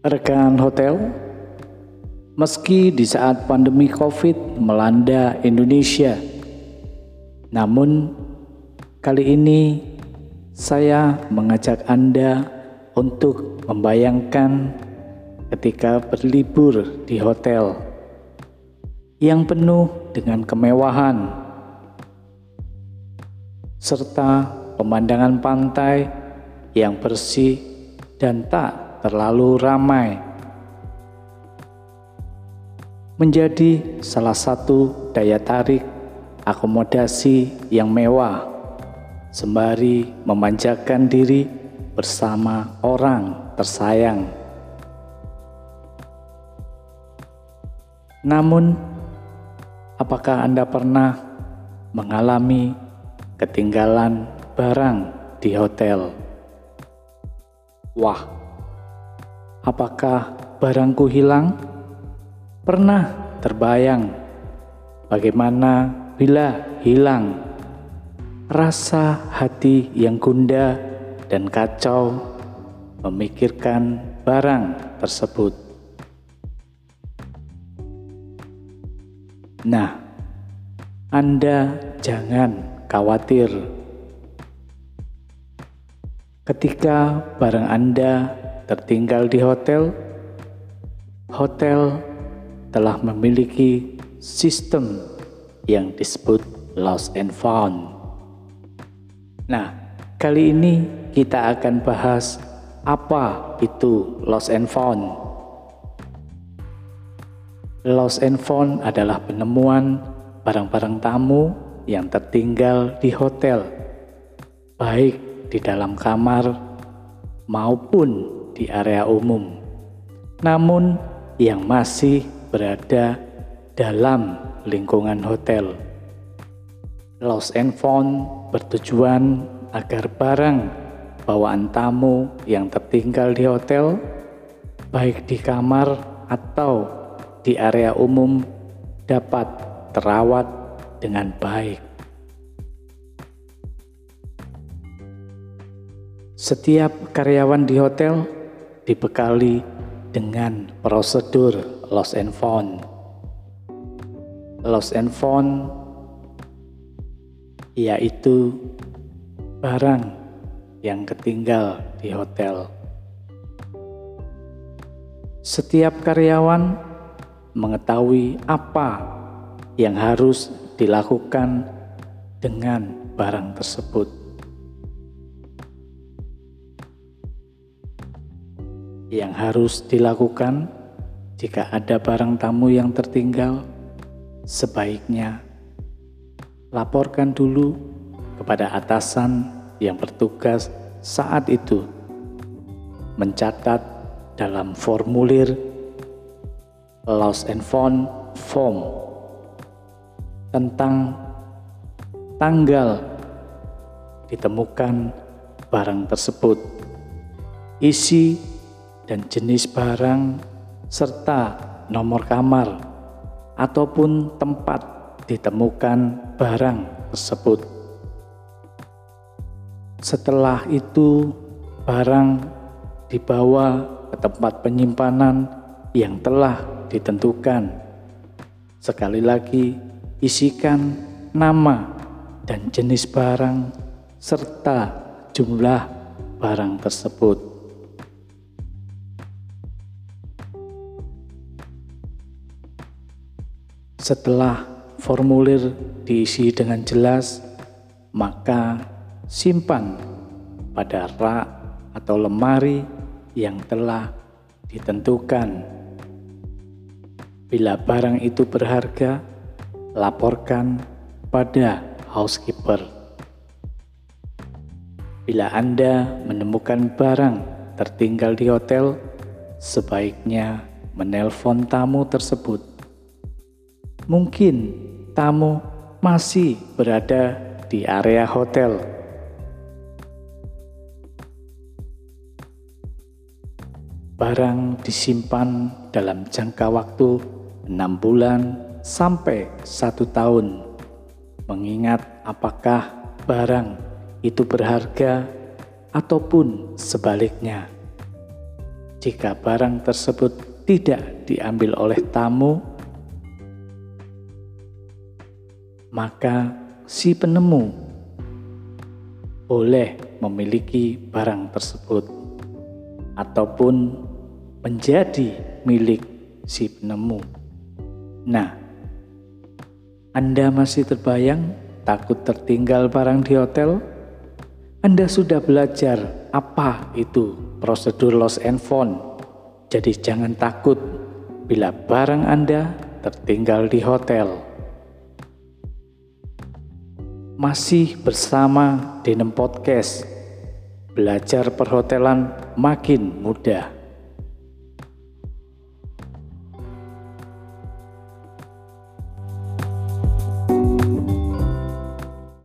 Rekan hotel, meski di saat pandemi COVID melanda Indonesia, namun kali ini saya mengajak Anda untuk membayangkan ketika berlibur di hotel yang penuh dengan kemewahan serta pemandangan pantai yang bersih dan tak terlalu ramai menjadi salah satu daya tarik akomodasi yang mewah sembari memanjakan diri bersama orang tersayang. Namun, apakah Anda pernah mengalami ketinggalan barang di hotel? Wah, Apakah barangku hilang? Pernah terbayang bagaimana bila hilang rasa hati yang gundah dan kacau memikirkan barang tersebut. Nah, Anda jangan khawatir ketika barang Anda tertinggal di hotel, hotel telah memiliki sistem yang disebut lost and found. Nah, kali ini kita akan bahas apa itu lost and found. Lost and found adalah penemuan barang-barang tamu yang tertinggal di hotel, baik di dalam kamar maupun di area umum, namun yang masih berada dalam lingkungan hotel. Lost and found bertujuan agar barang bawaan tamu yang tertinggal di hotel, baik di kamar atau di area umum, dapat terawat dengan baik. Setiap karyawan di hotel dibekali dengan prosedur lost and found. Lost and found yaitu barang yang ketinggal di hotel. Setiap karyawan mengetahui apa yang harus dilakukan dengan barang tersebut. Yang harus dilakukan jika ada barang tamu yang tertinggal, sebaiknya laporkan dulu kepada atasan yang bertugas saat itu mencatat dalam formulir lost and found form tentang tanggal ditemukan barang tersebut, isi dan jenis barang serta nomor kamar ataupun tempat ditemukan barang tersebut. Setelah itu, barang dibawa ke tempat penyimpanan yang telah ditentukan. Sekali lagi, isikan nama dan jenis barang serta jumlah barang tersebut. Setelah formulir diisi dengan jelas, maka simpan pada rak atau lemari yang telah ditentukan. Bila barang itu berharga, laporkan pada housekeeper. Bila Anda menemukan barang tertinggal di hotel, sebaiknya menelpon tamu tersebut Mungkin tamu masih berada di area hotel. Barang disimpan dalam jangka waktu enam bulan sampai satu tahun, mengingat apakah barang itu berharga ataupun sebaliknya. jika barang tersebut tidak diambil oleh tamu, maka si penemu boleh memiliki barang tersebut ataupun menjadi milik si penemu. Nah, Anda masih terbayang takut tertinggal barang di hotel? Anda sudah belajar apa itu prosedur lost and found. Jadi jangan takut bila barang Anda tertinggal di hotel masih bersama Denem Podcast. Belajar perhotelan makin mudah.